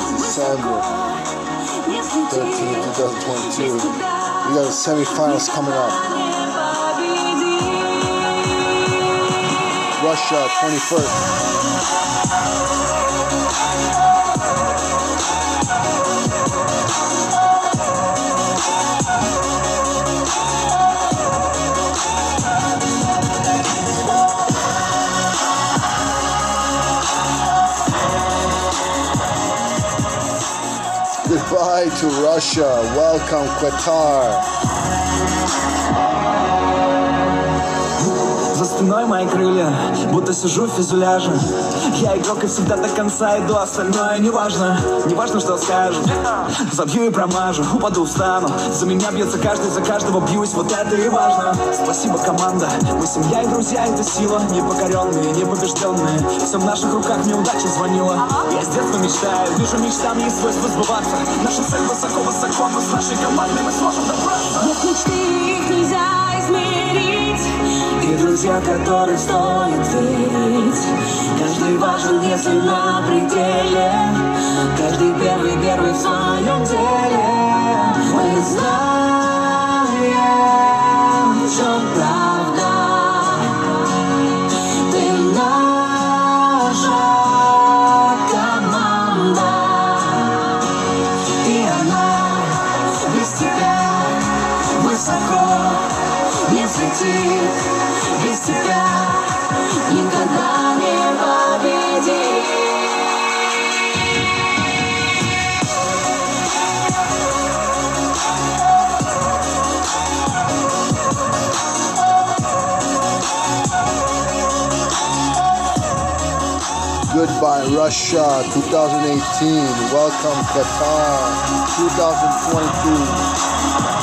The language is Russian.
November 13, 2022. We got the semifinals coming up. Russia 21st. Goodbye to Russia. Welcome Qatar. Мои крылья Будто сижу в фюзеляже. Я игрок и всегда до конца иду Остальное не важно, не важно, что скажут Забью и промажу, упаду, встану. За меня бьется каждый, за каждого бьюсь Вот это и важно. Спасибо, команда. Мы семья и друзья, это сила. Непокоренные, непобежденные. Все в наших руках, неудача звонила. Я с детства мечтаю, вижу мечтам есть свойство сбываться. Наша цель высоко-высоко Но с нашей командой мы сможем добраться. Нет мечты, их нельзя И друзья, которых стоит верить Каждый важен, если на пределе. Каждый первый, первый в своем деле Мы знаем, в чем правда. Ты наша команда. И она без тебя высоко не взлетит Goodbye Russia 2018. Welcome Qatar 2022.